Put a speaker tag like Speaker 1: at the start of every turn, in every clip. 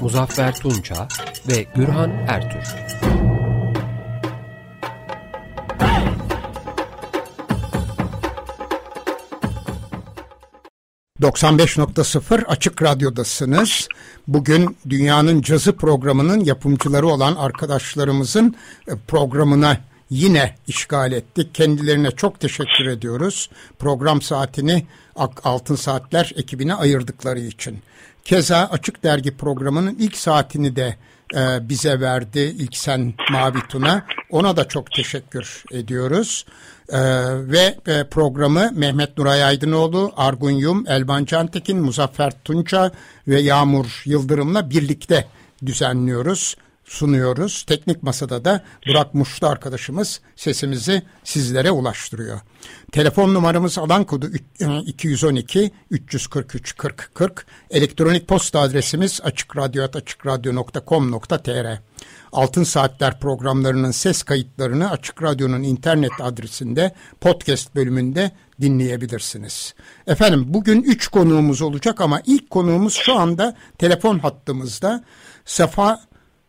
Speaker 1: Muzaffer Tunça ve Gürhan Ertür.
Speaker 2: ...95.0 Açık Radyo'dasınız. Bugün Dünyanın Cazı programının yapımcıları olan arkadaşlarımızın e, programına yine işgal ettik. Kendilerine çok teşekkür ediyoruz. Program saatini Altın Saatler ekibine ayırdıkları için. Keza Açık Dergi programının ilk saatini de e, bize verdi ilk sen Mavi Tuna. Ona da çok teşekkür ediyoruz. E, ve e, programı Mehmet Nuray Aydınoğlu, Argun Yum, Elvan Cantekin, Muzaffer Tunça ve Yağmur Yıldırım'la birlikte düzenliyoruz sunuyoruz. Teknik masada da Burak Muşlu arkadaşımız sesimizi sizlere ulaştırıyor. Telefon numaramız alan kodu 212 343 40 40. Elektronik posta adresimiz açıkradyo.com.tr Altın Saatler programlarının ses kayıtlarını Açık Radyo'nun internet adresinde podcast bölümünde dinleyebilirsiniz. Efendim bugün üç konuğumuz olacak ama ilk konuğumuz şu anda telefon hattımızda. Safa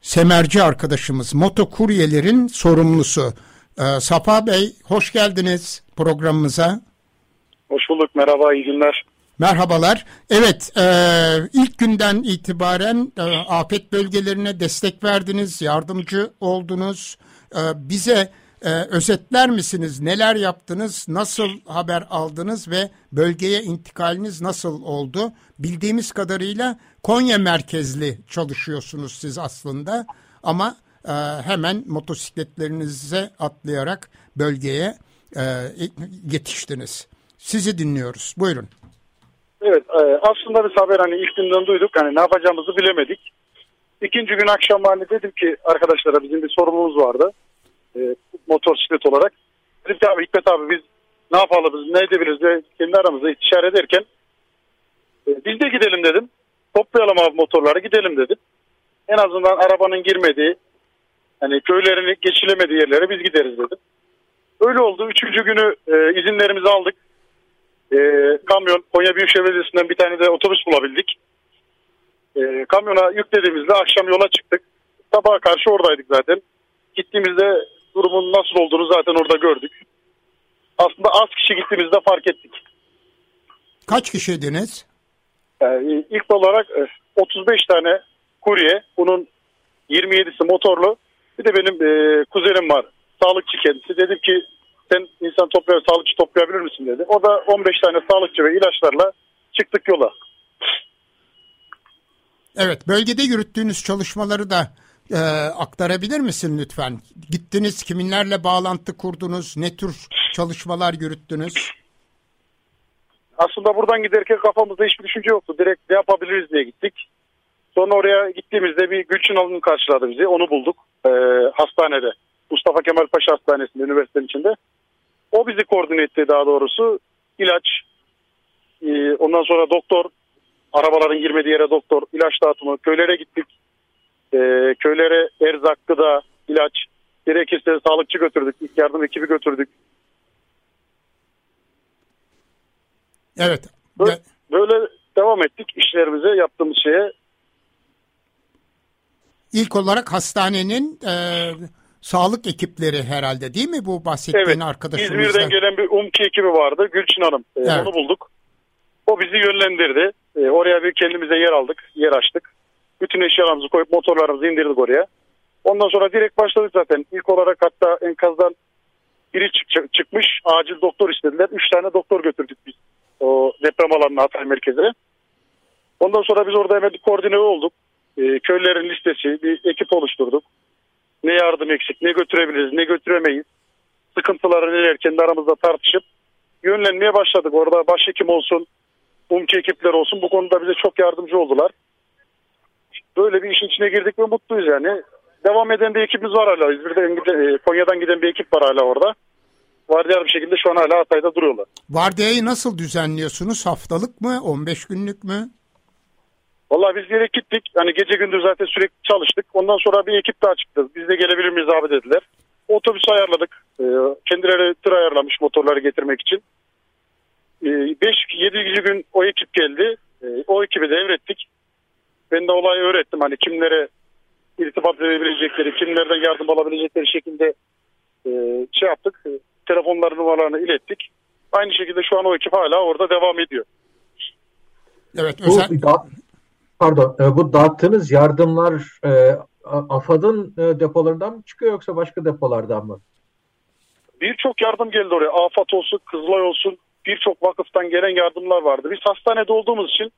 Speaker 2: Semerci arkadaşımız, motokuryelerin sorumlusu. Ee, Safa Bey, hoş geldiniz programımıza.
Speaker 3: Hoş bulduk, merhaba, iyi günler.
Speaker 2: Merhabalar. Evet, e, ilk günden itibaren e, afet bölgelerine destek verdiniz, yardımcı oldunuz. E, bize e, özetler misiniz? Neler yaptınız? Nasıl haber aldınız ve bölgeye intikaliniz nasıl oldu? Bildiğimiz kadarıyla Konya merkezli çalışıyorsunuz siz aslında ama e, hemen motosikletlerinize atlayarak bölgeye e, yetiştiniz. Sizi dinliyoruz. Buyurun.
Speaker 3: Evet e, aslında biz haber hani ilk günden duyduk hani ne yapacağımızı bilemedik. İkinci gün akşam hani dedim ki arkadaşlara bizim bir sorumluluğumuz vardı e, motosiklet olarak. Dedim ki abi Hikmet abi biz ne yapalım biz ne edebiliriz diye kendi aramızda istişare ederken e, biz de gidelim dedim. Toplayalım abi motorları gidelim dedim. En azından arabanın girmediği hani köylerini geçilemediği yerlere biz gideriz dedim. Öyle oldu. Üçüncü günü e, izinlerimizi aldık. E, kamyon Konya Büyükşehir Belediyesi'nden bir tane de otobüs bulabildik. E, kamyona yüklediğimizde akşam yola çıktık. Sabaha karşı oradaydık zaten. Gittiğimizde durumun nasıl olduğunu zaten orada gördük. Aslında az kişi gittiğimizde fark ettik.
Speaker 2: Kaç kişiydiniz?
Speaker 3: Yani ilk olarak 35 e, tane kurye, bunun 27'si motorlu. Bir de benim e, kuzenim var, sağlıkçı kendisi. Dedim ki sen insan toplayabilir, sağlıkçı toplayabilir misin dedi. O da 15 tane sağlıkçı ve ilaçlarla çıktık yola.
Speaker 2: Evet, bölgede yürüttüğünüz çalışmaları da e, aktarabilir misin lütfen? Gittiniz, kiminlerle bağlantı kurdunuz, ne tür çalışmalar yürüttünüz?
Speaker 3: Aslında buradan giderken kafamızda hiçbir düşünce yoktu. Direkt ne yapabiliriz diye gittik. Sonra oraya gittiğimizde bir Gülçin Hanım karşıladı bizi. Onu bulduk e, hastanede. Mustafa Kemal Paşa Hastanesi'nde, üniversitenin içinde. O bizi koordine etti daha doğrusu. İlaç, e, ondan sonra doktor, arabaların girmediği yere doktor, ilaç dağıtımı, köylere gittik e, köylere erzak, gıda, ilaç, gerekirse sağlıkçı götürdük, ilk yardım ekibi götürdük.
Speaker 2: Evet.
Speaker 3: Böyle, böyle devam ettik işlerimize, yaptığımız şeye.
Speaker 2: İlk olarak hastanenin e, sağlık ekipleri herhalde değil mi bu bahsettiğin evet, arkadaşımızda?
Speaker 3: İzmir'den gelen bir UMKİ ekibi vardı. Gülçin Hanım. E, evet. Onu bulduk. O bizi yönlendirdi. E, oraya bir kendimize yer aldık, yer açtık. Bütün eşyalarımızı koyup motorlarımızı indirdik oraya. Ondan sonra direkt başladık zaten. İlk olarak hatta enkazdan biri çık çıkmış. Acil doktor istediler. Üç tane doktor götürdük biz. O deprem alanına Hatay merkezine. Ondan sonra biz orada hemen koordine olduk. Ee, köylerin listesi, bir ekip oluşturduk. Ne yardım eksik, ne götürebiliriz, ne götüremeyiz. Sıkıntıları neler kendi aramızda tartışıp yönlenmeye başladık. Orada başhekim olsun, umki ekipler olsun bu konuda bize çok yardımcı oldular Böyle bir işin içine girdik ve mutluyuz yani. Devam eden bir ekibimiz var hala. İzmir'den, e, Konya'dan giden bir ekip var hala orada. Vardiyalı bir şekilde şu an hala Hatay'da duruyorlar.
Speaker 2: Vardiyayı nasıl düzenliyorsunuz? Haftalık mı? 15 günlük mü?
Speaker 3: Vallahi biz direkt gittik. Hani gece gündüz zaten sürekli çalıştık. Ondan sonra bir ekip daha çıktı. Biz de gelebilir miyiz abi dediler. Otobüs ayarladık. Ee, kendileri tır ayarlamış motorları getirmek için. 5-7. Ee, gün o ekip geldi. O ekibi devrettik. Ben de olayı öğrettim. Hani kimlere irtibat edebilecekleri, kimlerden yardım alabilecekleri şekilde e, şey yaptık. Telefonları numaralarını ilettik. Aynı şekilde şu an o ekip hala orada devam ediyor.
Speaker 2: Evet. Özel...
Speaker 4: Bu, da, pardon. E, bu dağıttığınız yardımlar e, AFAD'ın e, depolarından mı çıkıyor yoksa başka depolardan mı?
Speaker 3: Birçok yardım geldi oraya. AFAD olsun, Kızılay olsun birçok vakıftan gelen yardımlar vardı. Biz hastanede olduğumuz için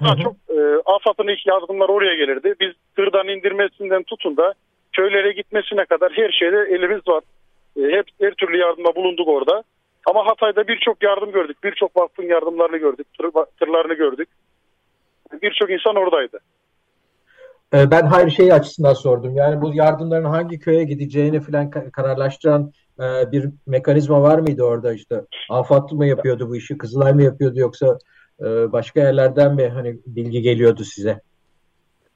Speaker 3: daha hı hı. çok e, AFAD'ın ilk yardımlar oraya gelirdi. Biz tırdan indirmesinden tutun da köylere gitmesine kadar her şeyde elimiz var. E, hep her türlü yardıma bulunduk orada. Ama Hatay'da birçok yardım gördük. Birçok vakfın yardımlarını gördük. Tır, tırlarını gördük. Birçok insan oradaydı.
Speaker 4: E, ben hayır şey açısından sordum. Yani bu yardımların hangi köye gideceğini falan kararlaştıran e, bir mekanizma var mıydı orada işte? AFAD mı yapıyordu bu işi, Kızılay mı yapıyordu yoksa e, başka yerlerden mi hani bilgi geliyordu size?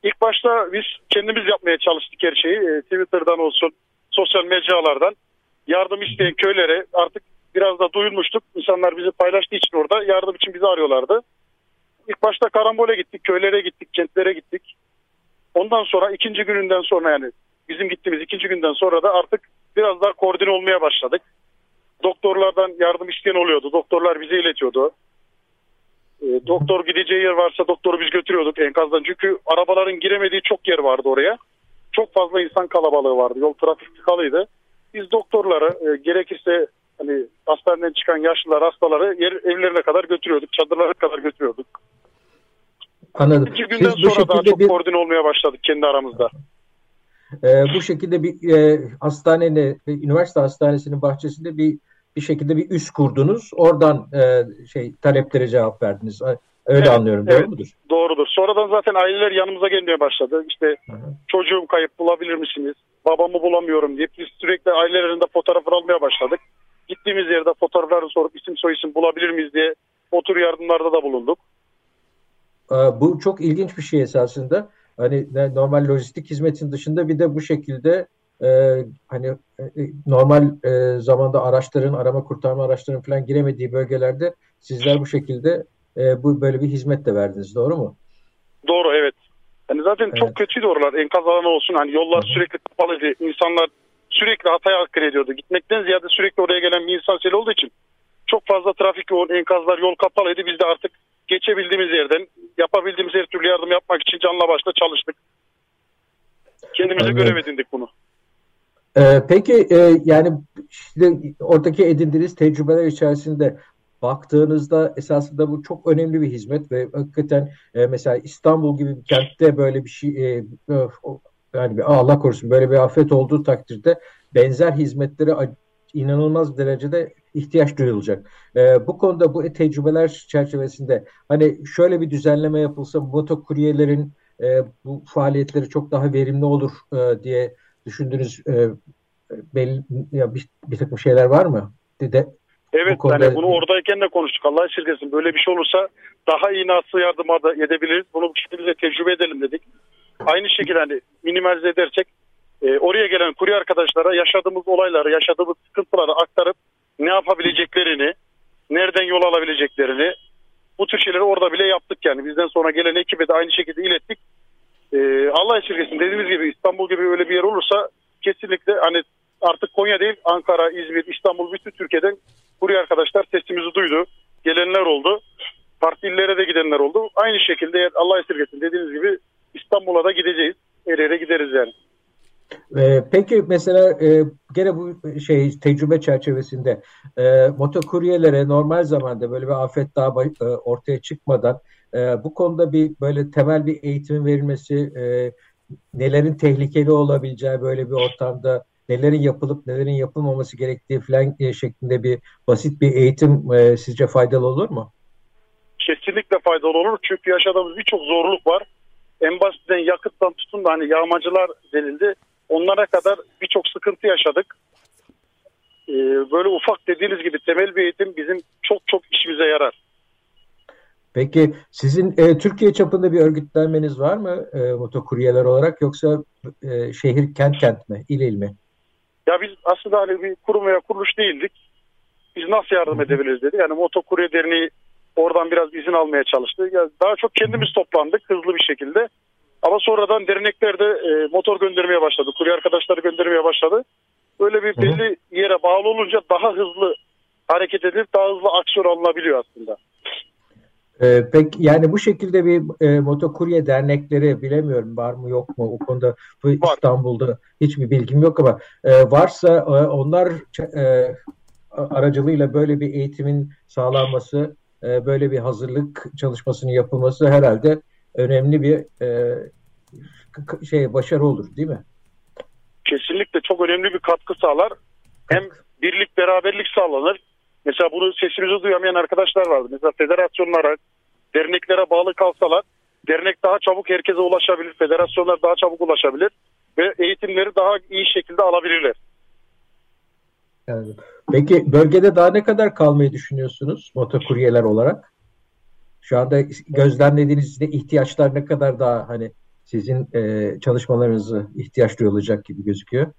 Speaker 3: İlk başta biz kendimiz yapmaya çalıştık her şeyi. E, Twitter'dan olsun, sosyal mecralardan. Yardım isteyen köylere artık biraz da duyulmuştuk. İnsanlar bizi paylaştığı için orada yardım için bizi arıyorlardı. İlk başta karambole gittik, köylere gittik, kentlere gittik. Ondan sonra ikinci gününden sonra yani bizim gittiğimiz ikinci günden sonra da artık biraz daha koordine olmaya başladık. Doktorlardan yardım isteyen oluyordu. Doktorlar bize iletiyordu. E, doktor gideceği yer varsa doktoru biz götürüyorduk enkazdan. Çünkü arabaların giremediği çok yer vardı oraya. Çok fazla insan kalabalığı vardı. Yol trafik tıkalıydı. Biz doktorları e, gerekirse hani hastaneden çıkan yaşlılar, hastaları yer, evlerine kadar götürüyorduk. Çadırlara kadar götürüyorduk.
Speaker 4: Anladım.
Speaker 3: İki günden Siz sonra daha çok bir... koordine olmaya başladık kendi aramızda.
Speaker 4: Ee, bu şekilde bir e, hastanenin, üniversite hastanesinin bahçesinde bir bir şekilde bir üs kurdunuz. Oradan e, şey taleplere cevap verdiniz. Öyle evet, anlıyorum. Doğru evet, mudur?
Speaker 3: Doğrudur. Sonradan zaten aileler yanımıza gelmeye başladı. İşte Hı-hı. çocuğum kayıp bulabilir misiniz? Babamı bulamıyorum diye biz sürekli ailelerinde fotoğrafını almaya başladık. Gittiğimiz yerde fotoğraflarını sorup isim soy isim bulabilir miyiz diye o tür yardımlarda da bulunduk.
Speaker 4: Ee, bu çok ilginç bir şey esasında. Hani normal lojistik hizmetin dışında bir de bu şekilde e, hani e, normal e, zamanda araçların arama kurtarma araçlarının falan giremediği bölgelerde sizler bu şekilde e, bu böyle bir hizmet de verdiniz. Doğru mu?
Speaker 3: Doğru evet. Yani zaten evet. çok kötüydü oralar. Enkaz alanı olsun. Hani yollar Hı-hı. sürekli kapalıydı. İnsanlar sürekli hataya hakkın ediyordu. Gitmekten ziyade sürekli oraya gelen bir insan seli olduğu için çok fazla trafik yoğun, enkazlar yol kapalıydı. Biz de artık geçebildiğimiz yerden yapabildiğimiz her türlü yardım yapmak için canla başla çalıştık. Kendimize Anladım. görev edindik bunu.
Speaker 4: Ee, peki e, yani işte oradaki edindiğiniz tecrübeler içerisinde baktığınızda esasında bu çok önemli bir hizmet ve hakikaten e, mesela İstanbul gibi bir kentte böyle bir şey e, e yani Allah korusun böyle bir afet olduğu takdirde benzer hizmetlere inanılmaz derecede ihtiyaç duyulacak. E, bu konuda bu tecrübeler çerçevesinde hani şöyle bir düzenleme yapılsa motokuryelerin e, bu faaliyetleri çok daha verimli olur e, diye düşündüğünüz e, belli ya bir, bir takım şeyler var mı? De, de,
Speaker 3: evet bu konuda... yani bunu oradayken de konuştuk. Allah esirgesin. Böyle bir şey olursa daha iyi nasıl yardım edebiliriz? Bunu bu şekilde tecrübe edelim dedik. Aynı şekilde hani minimalize edersek e, oraya gelen kurye arkadaşlara yaşadığımız olayları, yaşadığımız sıkıntıları aktarıp ne yapabileceklerini, nereden yol alabileceklerini bu tür şeyleri orada bile yaptık yani. Bizden sonra gelen ekibe de aynı şekilde ilettik. Ee, Allah esirgesin dediğimiz gibi İstanbul gibi öyle bir yer olursa kesinlikle hani artık Konya değil Ankara, İzmir, İstanbul bütün Türkiye'den kurye arkadaşlar sesimizi duydu. Gelenler oldu. Farklı illere de gidenler oldu. Aynı şekilde Allah esirgesin dediğiniz gibi İstanbul'a da gideceğiz. Her yere gideriz yani.
Speaker 4: Ee, peki mesela e, gene bu şey tecrübe çerçevesinde e, motokuryelere normal zamanda böyle bir afet daha e, ortaya çıkmadan e, bu konuda bir böyle temel bir eğitimin verilmesi e, nelerin tehlikeli olabileceği böyle bir ortamda nelerin yapılıp nelerin yapılmaması gerektiği falan e, şeklinde bir basit bir eğitim e, sizce faydalı olur mu?
Speaker 3: Kesinlikle faydalı olur çünkü yaşadığımız birçok zorluk var. en basitten yakıttan tutun da hani yağmacılar denildi. Onlara kadar birçok sıkıntı yaşadık. Ee, böyle ufak dediğiniz gibi temel bir eğitim bizim çok çok işimize yarar.
Speaker 4: Peki sizin e, Türkiye çapında bir örgütlenmeniz var mı e, motokuryeler olarak yoksa e, şehir kent kent mi, il il mi?
Speaker 3: Ya biz aslında hani bir kurum veya kuruluş değildik. Biz nasıl yardım edebiliriz dedi. Yani motokurye derneği oradan biraz izin almaya çalıştı. Yani daha çok kendimiz toplandık hızlı bir şekilde. Ama sonradan dernekler de e, motor göndermeye başladı. Kurye arkadaşları göndermeye başladı. Böyle bir belli yere bağlı olunca daha hızlı hareket edip daha hızlı aksiyon alınabiliyor aslında.
Speaker 4: Ee, peki yani bu şekilde bir e, motokurye dernekleri bilemiyorum var mı yok mu o konuda bu. İstanbul'da hiçbir bilgim yok ama e, varsa e, onlar e, aracılığıyla böyle bir eğitimin sağlanması e, böyle bir hazırlık çalışmasının yapılması herhalde önemli bir e, şey başarı olur değil mi?
Speaker 3: Kesinlikle çok önemli bir katkı sağlar. Hem birlik beraberlik sağlanır. Mesela bunu sesimizi duyamayan arkadaşlar vardı. Mesela federasyonlara, derneklere bağlı kalsalar dernek daha çabuk herkese ulaşabilir. Federasyonlar daha çabuk ulaşabilir. Ve eğitimleri daha iyi şekilde alabilirler.
Speaker 4: Yani, peki bölgede daha ne kadar kalmayı düşünüyorsunuz motokuryeler olarak? Şu anda gözlemlediğiniz ihtiyaçlar ne kadar daha hani sizin e, çalışmalarınızı ihtiyaç duyulacak gibi gözüküyor?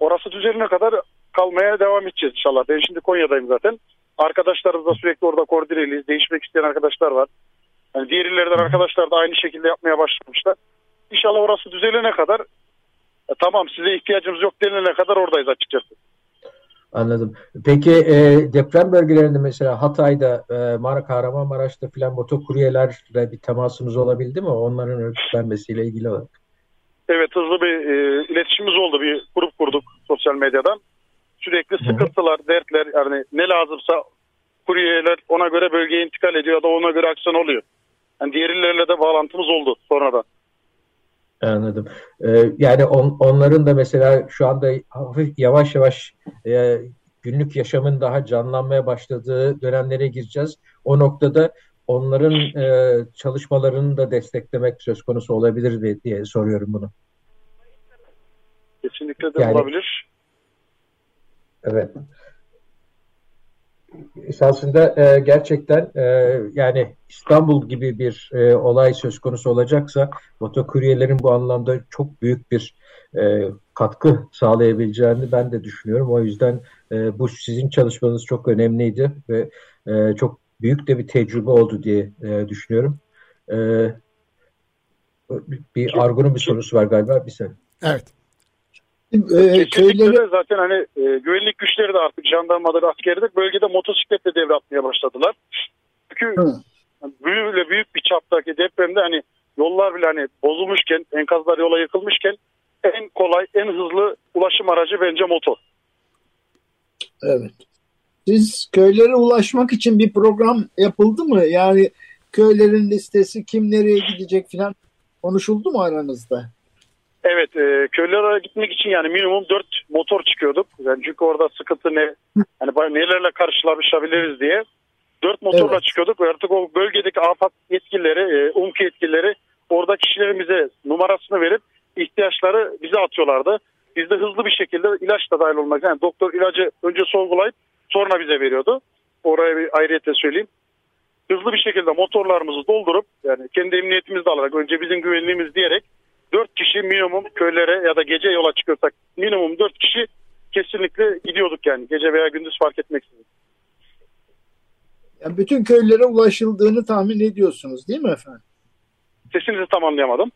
Speaker 3: Orası düzelene kadar kalmaya devam edeceğiz inşallah. Ben şimdi Konya'dayım zaten. Arkadaşlarımızla sürekli orada koordineliyiz. Değişmek isteyen arkadaşlar var. Yani diğer illerden arkadaşlar da aynı şekilde yapmaya başlamışlar. İnşallah orası düzelene kadar e, tamam size ihtiyacımız yok denilene kadar oradayız açıkçası.
Speaker 4: Anladım. Peki e, deprem bölgelerinde mesela Hatay'da, e, Mara Kahramanmaraş'ta filan motokuryelerle bir temasınız olabildi mi? Onların örgütlenmesiyle ilgili olarak.
Speaker 3: Evet hızlı bir e, iletişimimiz oldu. Bir grup kurduk sosyal medyadan. Sürekli sıkıntılar, dertler yani ne lazımsa kuryeler ona göre bölgeye intikal ediyor ya da ona göre aksiyon oluyor. Yani diğer illerle de bağlantımız oldu sonradan.
Speaker 4: Anladım. Ee, yani on, onların da mesela şu anda hafif yavaş yavaş e, günlük yaşamın daha canlanmaya başladığı dönemlere gireceğiz. O noktada onların e, çalışmalarını da desteklemek söz konusu olabilir mi diye soruyorum bunu.
Speaker 3: Kesinlikle de
Speaker 4: Yani-
Speaker 3: olabilir.
Speaker 4: Evet. Esasında e, gerçekten e, yani İstanbul gibi bir e, olay söz konusu olacaksa motokuryelerin bu anlamda çok büyük bir e, katkı sağlayabileceğini ben de düşünüyorum. O yüzden e, bu sizin çalışmanız çok önemliydi ve e, çok büyük de bir tecrübe oldu diye e, düşünüyorum. E, bir Argun'un bir sorusu var galiba. Bir saniye.
Speaker 2: Evet.
Speaker 5: Ee, köyleri
Speaker 3: zaten hani e, güvenlik güçleri de artık jandarmadır, askeri de bölgede motosikletle devretmeye başladılar. Çünkü
Speaker 5: Hı.
Speaker 3: böyle büyük bir çaptaki depremde hani yollar bile hani bozulmuşken, enkazlar yola yıkılmışken en kolay, en hızlı ulaşım aracı bence motor.
Speaker 5: evet. Siz köylere ulaşmak için bir program yapıldı mı? Yani köylerin listesi kim nereye gidecek falan konuşuldu mu aranızda?
Speaker 3: Evet, e, köylere gitmek için yani minimum 4 motor çıkıyorduk. Yani çünkü orada sıkıntı ne, hani nelerle karşılaşabiliriz diye. 4 motorla
Speaker 5: Evet.
Speaker 3: çıkıyorduk ve artık o bölgedeki AFAD yetkilileri, e, UMKE yetkilileri orada kişilerimize numarasını verip ihtiyaçları bize atıyorlardı. Biz de hızlı bir şekilde ilaç da dahil olmak yani doktor ilacı önce sorgulayıp sonra bize veriyordu. Oraya bir ayrıyetle söyleyeyim. Hızlı bir şekilde motorlarımızı doldurup yani kendi emniyetimizi de alarak önce bizim güvenliğimiz diyerek 4 kişi minimum köylere ya da gece yola çıkıyorsak minimum 4 kişi kesinlikle gidiyorduk yani gece veya gündüz fark etmeksizin.
Speaker 5: Yani bütün köylere ulaşıldığını tahmin ediyorsunuz değil mi efendim?
Speaker 3: Sesinizi tam anlayamadım.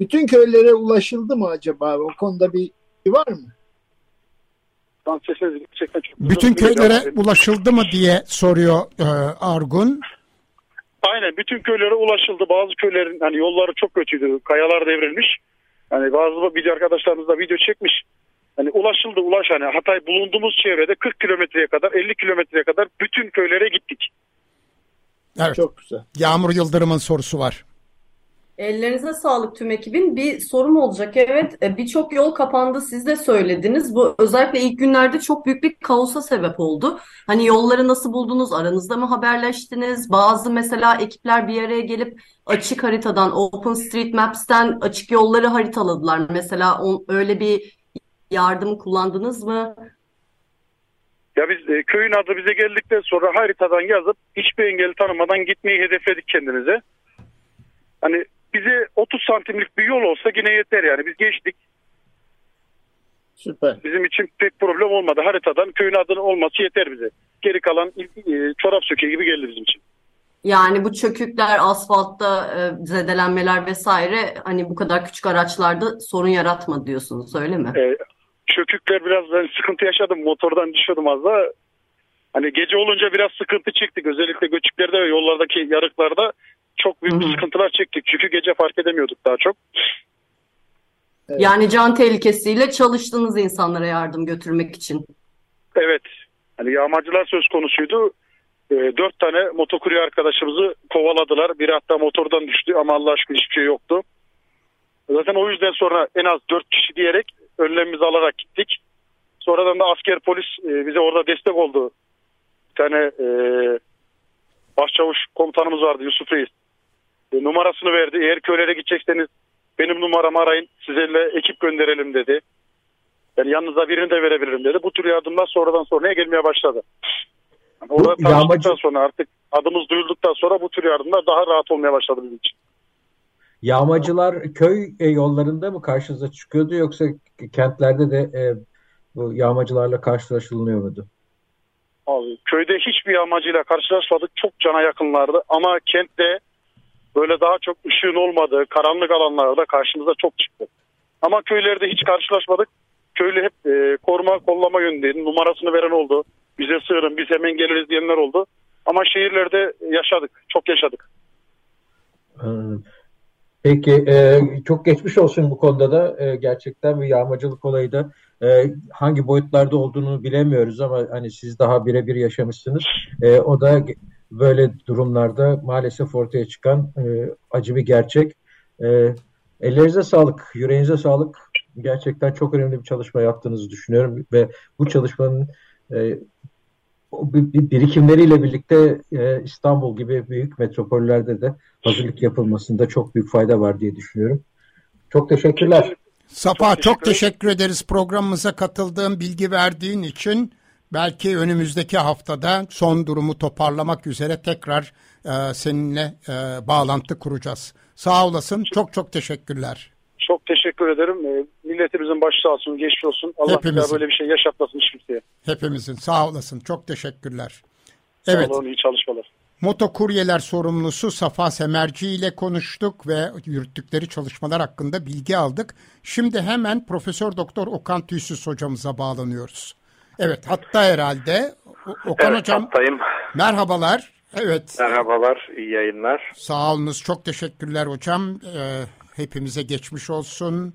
Speaker 5: Bütün köylere ulaşıldı mı acaba? O konuda bir bir var mı?
Speaker 3: An sesiniz gerçekten çok
Speaker 2: Bütün köylere ulaşıldı mı diye soruyor e, Argun.
Speaker 3: Aynen bütün köylere ulaşıldı. Bazı köylerin hani yolları çok kötüydü. Kayalar devrilmiş. Hani bazı video arkadaşlarımız da video çekmiş. Hani ulaşıldı ulaş hani Hatay bulunduğumuz çevrede 40 kilometreye kadar 50 kilometreye kadar bütün köylere gittik.
Speaker 2: Evet.
Speaker 5: Çok güzel.
Speaker 2: Yağmur Yıldırım'ın sorusu var.
Speaker 6: Ellerinize sağlık tüm ekibin. Bir sorum olacak. Evet, e, birçok yol kapandı. Siz de söylediniz. Bu özellikle ilk günlerde çok büyük bir kaosa sebep oldu. Hani yolları nasıl buldunuz? Aranızda mı haberleştiniz? Bazı mesela ekipler bir araya gelip açık haritadan, OpenStreetMaps'ten açık yolları haritaladılar. Mesela on, öyle bir yardım kullandınız mı?
Speaker 3: Ya biz e, köyün adı bize geldikten sonra haritadan yazıp hiçbir engel tanımadan gitmeyi hedefledik kendimize. Hani bize 30 santimlik bir yol olsa yine yeter yani. Biz geçtik.
Speaker 5: Süper.
Speaker 3: Bizim için pek problem olmadı. Haritadan köyün adının olması yeter bize. Geri kalan e, çorap söke gibi geldi bizim için.
Speaker 6: Yani bu çökükler, asfaltta e, zedelenmeler vesaire hani bu kadar küçük araçlarda sorun yaratmadı diyorsunuz öyle mi?
Speaker 3: E, çökükler biraz ben sıkıntı yaşadım. Motordan düşüyordum az da. Hani gece olunca biraz sıkıntı çektik. Özellikle göçüklerde ve yollardaki yarıklarda çok büyük bir sıkıntılar çektik. Çünkü gece fark edemiyorduk daha çok.
Speaker 6: Yani can tehlikesiyle çalıştığınız insanlara yardım götürmek için.
Speaker 3: Evet. Hani yağmacılar söz konusuydu. E, dört tane motokurye arkadaşımızı kovaladılar. Biri hatta motordan düştü ama Allah aşkına hiçbir şey yoktu. Zaten o yüzden sonra en az dört kişi diyerek önlemimizi alarak gittik. Sonradan da asker polis e, bize orada destek oldu. Bir tane e, başçavuş komutanımız vardı Yusuf Reis. E, numarasını verdi. Eğer köylere gidecekseniz benim numaramı arayın. Sizinle ekip gönderelim dedi. Yani yanınıza birini de verebilirim dedi. Bu tür yardımlar sonradan sonraya gelmeye başladı. Yani orada
Speaker 4: Bu yağmacı-
Speaker 3: tanıştıktan sonra artık adımız duyulduktan sonra bu tür yardımlar daha rahat olmaya başladı bizim için.
Speaker 4: Yağmacılar köy yollarında mı karşınıza çıkıyordu yoksa kentlerde de e, bu yağmacılarla karşılaşılıyor muydu?
Speaker 3: Abi, köyde hiçbir yağmacıyla karşılaşmadık. Çok cana yakınlardı ama kentte böyle daha çok ışığın olmadığı karanlık alanlarda karşımıza çok çıktı. Ama köylerde hiç karşılaşmadık. Köylü hep e, koruma kollama yönündeydi. Numarasını veren oldu. Bize sığırın biz hemen geliriz diyenler oldu. Ama şehirlerde yaşadık. Çok yaşadık.
Speaker 4: Peki e, çok geçmiş olsun bu konuda da E, gerçekten bir yağmacılık olayı da e, hangi boyutlarda olduğunu bilemiyoruz ama hani siz daha birebir yaşamışsınız. E, o da böyle durumlarda maalesef ortaya çıkan e, acı bir gerçek. E, ellerinize sağlık, yüreğinize sağlık. Gerçekten çok önemli bir çalışma yaptığınızı düşünüyorum ve bu çalışmanın e, birikimleriyle birlikte e, İstanbul gibi büyük metropollerde de hazırlık yapılmasında çok büyük fayda var diye düşünüyorum. Çok teşekkürler.
Speaker 2: Safa
Speaker 3: Çok
Speaker 2: çok
Speaker 3: teşekkür
Speaker 2: teşekkür ederiz programımıza katıldığın, bilgi verdiğin için. Belki önümüzdeki haftada son durumu toparlamak üzere tekrar e, seninle e, bağlantı kuracağız. Sağ olasın. Çok çok teşekkürler.
Speaker 3: Çok teşekkür ederim. E, milletimizin başı sağ olsun, geçmiş olsun. Allah
Speaker 2: Hepimizin.
Speaker 3: böyle bir şey yaşatmasın hiç kimseye.
Speaker 2: Hepimizin sağ olasın. Çok teşekkürler.
Speaker 3: Sağ
Speaker 2: Evet.
Speaker 3: olun, iyi çalışmalar.
Speaker 2: Motokuryeler sorumlusu Safa Semerci ile konuştuk ve yürüttükleri çalışmalar hakkında bilgi aldık. Şimdi hemen Profesör Doktor Okan Tüysüz hocamıza bağlanıyoruz. Evet hatta herhalde Okan
Speaker 7: Evet,
Speaker 2: hocam
Speaker 7: hattayım.
Speaker 2: merhabalar. Evet
Speaker 7: Merhabalar, iyi yayınlar.
Speaker 2: sağ olunuz çok teşekkürler hocam. Ee, hepimize geçmiş olsun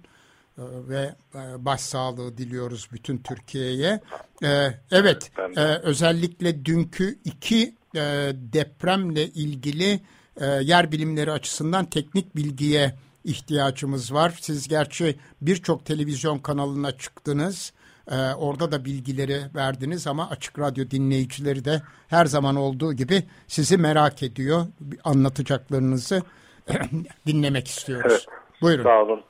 Speaker 2: Ee, ve e, başsağlığı diliyoruz bütün Türkiye'ye. Ee, evet e, özellikle dünkü iki e, depremle ilgili e, yer bilimleri açısından teknik bilgiye ihtiyacımız var. Siz gerçi birçok televizyon kanalına çıktınız. Ee, orada da bilgileri verdiniz ama Açık Radyo dinleyicileri de her zaman olduğu gibi sizi merak ediyor. Anlatacaklarınızı dinlemek istiyoruz.
Speaker 7: Evet.
Speaker 2: Buyurun.
Speaker 7: Sağ olun.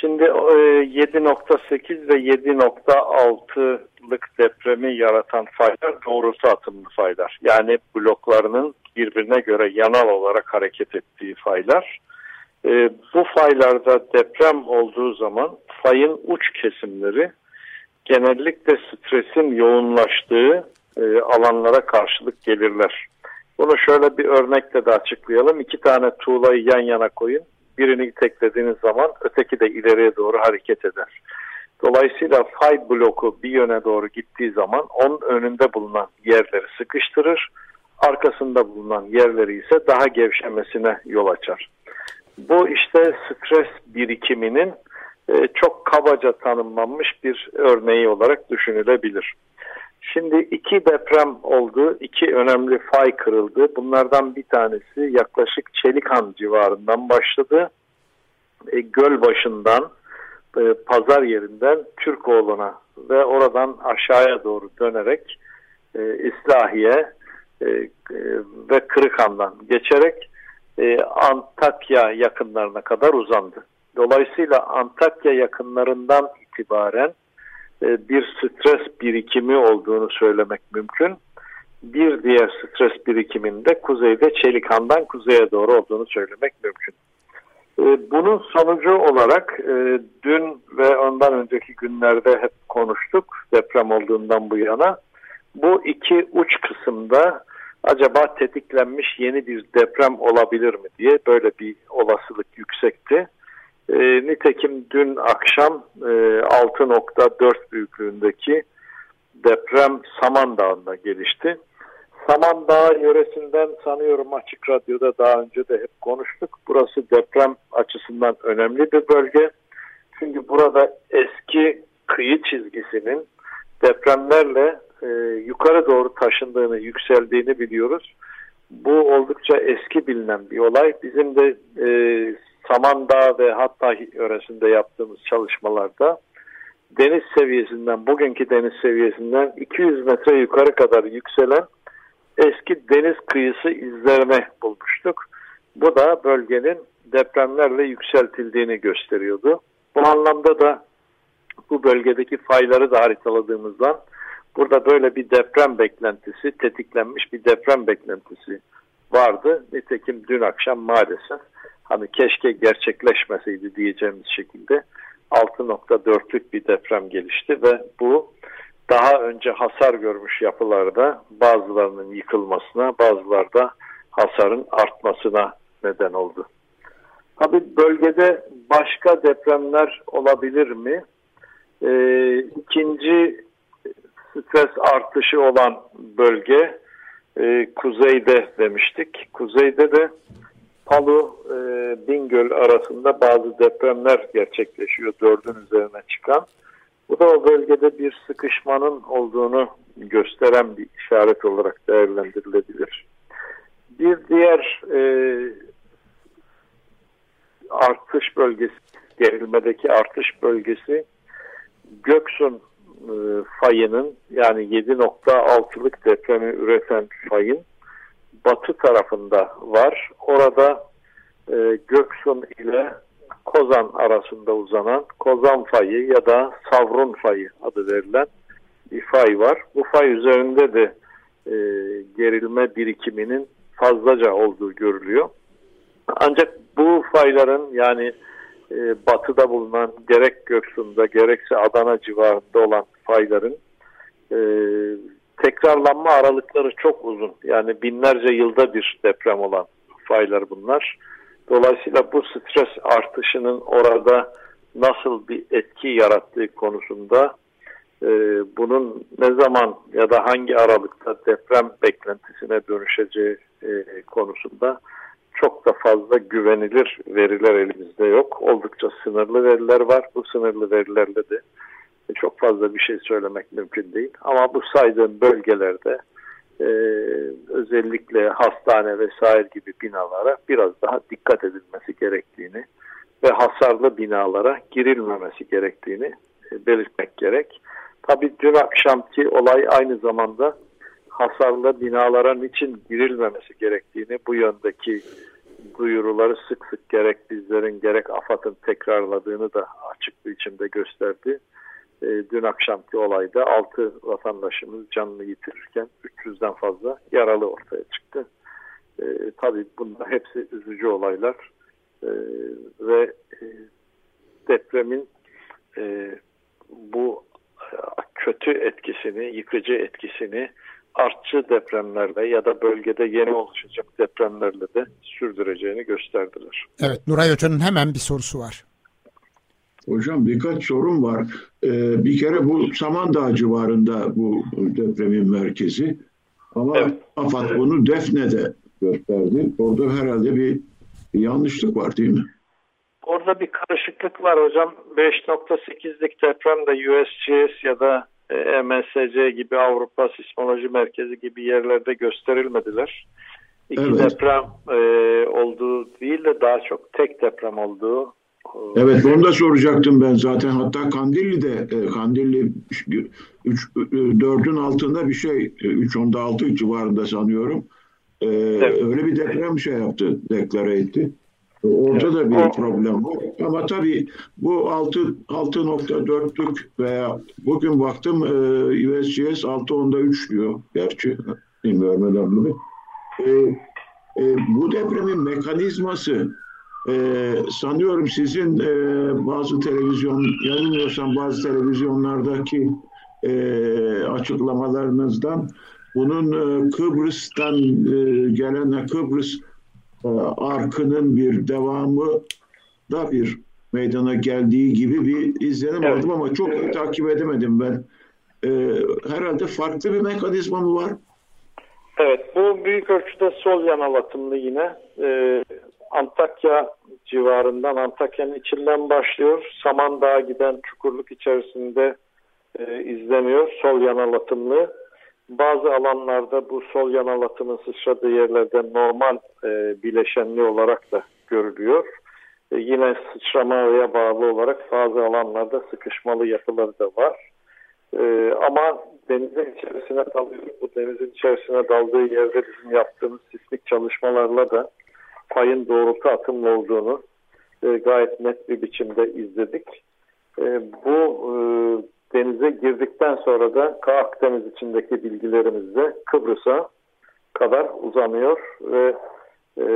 Speaker 7: Şimdi e, 7.8 ve 7.6'lık depremi yaratan faylar doğrusu atımlı faylar. Yani bloklarının birbirine göre yanal olarak hareket ettiği faylar. E, bu faylarda deprem olduğu zaman fayın uç kesimleri genellikle stresin yoğunlaştığı e, alanlara karşılık gelirler. Bunu şöyle bir örnekle de açıklayalım. İki tane tuğlayı yan yana koyun. Birini teklediğiniz zaman öteki de ileriye doğru hareket eder. Dolayısıyla fay bloku bir yöne doğru gittiği zaman onun önünde bulunan yerleri sıkıştırır. Arkasında bulunan yerleri ise daha gevşemesine yol açar. Bu işte stres birikiminin çok kabaca tanımlanmış bir örneği olarak düşünülebilir. Şimdi iki deprem oldu, iki önemli fay kırıldı. Bunlardan bir tanesi yaklaşık Çelikan civarından başladı. e, göl başından e, pazar yerinden Türkoğlu'na ve oradan aşağıya doğru dönerek e, İslahiye e, e, ve Kırıkhan'dan geçerek e, Antakya yakınlarına kadar uzandı. Dolayısıyla Antakya yakınlarından itibaren e, bir stres birikimi olduğunu söylemek mümkün. Bir diğer stres birikiminde kuzeyde Çelikhan'dan kuzeye doğru olduğunu söylemek mümkün. E, bunun sonucu olarak e, dün ve ondan önceki günlerde hep konuştuk deprem olduğundan bu yana. Bu iki uç kısımda acaba tetiklenmiş yeni bir deprem olabilir mi diye böyle bir olasılık yüksekti. E, nitekim dün akşam e, 6.4 büyüklüğündeki deprem Samandağ'ında gelişti. Samandağ yöresinden sanıyorum Açık Radyo'da daha önce de hep konuştuk. Burası deprem açısından önemli bir bölge. Çünkü burada eski kıyı çizgisinin depremlerle e, yukarı doğru taşındığını, yükseldiğini biliyoruz. Bu oldukça eski bilinen bir olay. Bizim de e, Samandağ ve hatta yöresinde yaptığımız çalışmalarda deniz seviyesinden, bugünkü deniz seviyesinden 200 metre yukarı kadar yükselen eski deniz kıyısı izlerini bulmuştuk. Bu da bölgenin depremlerle yükseltildiğini gösteriyordu. Bu anlamda da bu bölgedeki fayları da haritaladığımızdan burada böyle bir deprem beklentisi, tetiklenmiş bir deprem beklentisi vardı. Nitekim dün akşam maalesef hani keşke gerçekleşmeseydi diyeceğimiz şekilde 6.4'lük bir deprem gelişti ve bu daha önce hasar görmüş yapılarda bazılarının yıkılmasına, bazılarda hasarın artmasına neden oldu. Tabi bölgede başka depremler olabilir mi? Ee, ikinci stres artışı olan bölge e, kuzeyde demiştik. Kuzeyde de Palu, e, Bingöl arasında bazı depremler gerçekleşiyor dördün üzerine çıkan. Bu da o bölgede bir sıkışmanın olduğunu gösteren bir işaret olarak değerlendirilebilir. Bir diğer e, artış bölgesi, gerilmedeki artış bölgesi Göksun e, fayının yani 7.6'lık depremi üreten fayın batı tarafında var. Orada e, Göksun ile Kozan arasında uzanan Kozan fayı ya da Savrun fayı adı verilen bir fay var. Bu fay üzerinde de e, gerilme birikiminin fazlaca olduğu görülüyor. Ancak bu fayların yani e, batıda bulunan gerek Göksu'nda gerekse Adana civarında olan fayların e, tekrarlanma aralıkları çok uzun. Yani binlerce yılda bir deprem olan faylar bunlar. Dolayısıyla bu stres artışının orada nasıl bir etki yarattığı konusunda e, bunun ne zaman ya da hangi aralıkta deprem beklentisine dönüşeceği e, konusunda çok da fazla güvenilir veriler elimizde yok. Oldukça sınırlı veriler var. Bu sınırlı verilerle de çok fazla bir şey söylemek mümkün değil. Ama bu saydığım bölgelerde e, özellikle hastane vesaire gibi binalara biraz daha dikkat edilmesi gerektiğini ve hasarlı binalara girilmemesi gerektiğini e, belirtmek gerek. Tabii dün akşamki olay aynı zamanda hasarlı binalara niçin girilmemesi gerektiğini bu yöndeki duyuruları sık sık gerek bizlerin gerek AFAD'ın tekrarladığını da açık bir biçimde gösterdi. E, dün akşamki olayda 6 vatandaşımız canını yitirirken 300'den fazla yaralı ortaya çıktı. E, tabii bunlar hepsi üzücü olaylar e, ve e, depremin e, bu e, kötü etkisini, yıkıcı etkisini artçı depremlerle ya da bölgede yeni oluşacak depremlerle de sürdüreceğini gösterdiler.
Speaker 2: Evet, Nuray Hoca'nın hemen bir sorusu var.
Speaker 8: Hocam birkaç sorun var. Ee, bir kere bu Samandağ civarında bu depremin merkezi. Ama evet. AFAD bunu Defne'de gösterdi. Orada herhalde bir, yanlışlık var değil mi?
Speaker 7: Orada bir karışıklık var hocam. 5.8'lik deprem de USGS ya da MSC gibi Avrupa Sismoloji Merkezi gibi yerlerde gösterilmediler. İki evet. deprem e, olduğu değil de daha çok tek deprem olduğu
Speaker 8: Evet onu da soracaktım ben zaten. Hatta Kandilli'de e, Kandilli 3 4'ün altında bir şey 3 onda 6 civarında sanıyorum. Ee, evet. Öyle bir deprem şey yaptı, deklare etti. Orada evet. da bir problem var. Ama tabii bu 6.4'lük veya bugün baktım e, USGS 6.3 diyor. Gerçi bilmiyorum önemli mi? E, e, bu depremin mekanizması e, sanıyorum sizin e, bazı televizyon, yanılmıyorsam bazı televizyonlardaki e, açıklamalarınızdan bunun e, Kıbrıs'tan e, gelen Kıbrıs e, arkının bir devamı da bir meydana geldiği gibi bir izlenim evet. aldım ama çok iyi takip edemedim ben. herhalde farklı bir mekanizma mı var?
Speaker 7: Evet, bu büyük ölçüde sol yanal atımlı yine. Antakya civarından, Antakya'nın içinden başlıyor. Samandağ'a giden çukurluk içerisinde e, izleniyor. Sol yanal atımlı. Bazı alanlarda bu sol yanal atımın sıçradığı yerlerde normal e, bileşenli olarak da görülüyor. E, yine sıçramaya bağlı olarak bazı alanlarda sıkışmalı yapıları da var. E, ama denizin içerisine dalıyor. Bu denizin içerisine daldığı yerde bizim yaptığımız sismik çalışmalarla da payın doğrultu atımlı olduğunu e, gayet net bir biçimde izledik. E, bu e, denize girdikten sonra da Akdeniz içindeki bilgilerimiz de Kıbrıs'a kadar uzanıyor ve e,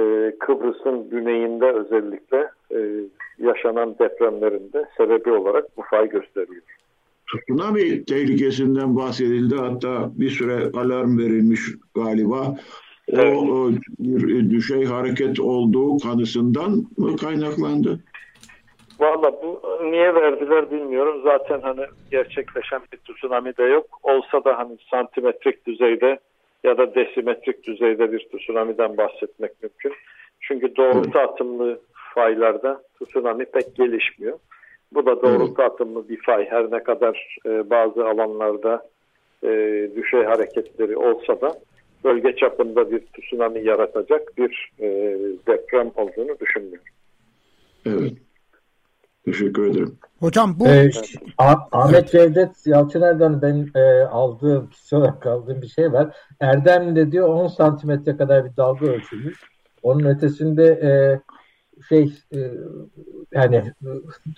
Speaker 7: Kıbrıs'ın güneyinde özellikle e, yaşanan depremlerinde sebebi olarak bu fay gösteriyor.
Speaker 8: Tsunami tehlikesinden bahsedildi. Hatta bir süre alarm verilmiş galiba. Evet. O, bir düşey hareket olduğu kanısından mı kaynaklandı?
Speaker 7: Valla bu niye verdiler bilmiyorum. Zaten hani gerçekleşen bir tsunami de yok. Olsa da hani santimetrik düzeyde ya da desimetrik düzeyde bir tsunami'den bahsetmek mümkün. Çünkü doğrultu atımlı faylarda tsunami pek gelişmiyor. Bu da doğrultu atımlı bir fay. Her ne kadar e, bazı alanlarda e, düşey hareketleri olsa da bölge çapında bir tsunami yaratacak bir e, deprem olduğunu düşünmüyorum.
Speaker 8: Evet. Teşekkür ederim.
Speaker 2: Hocam bu...
Speaker 4: Ee, Ahmet Cevdet Yalçıner'den ben e, aldığım, kişi olarak aldığım bir şey var. Erdem'de diyor 10 santimetre kadar bir dalga ölçülmüş. Onun ötesinde e, şey e, yani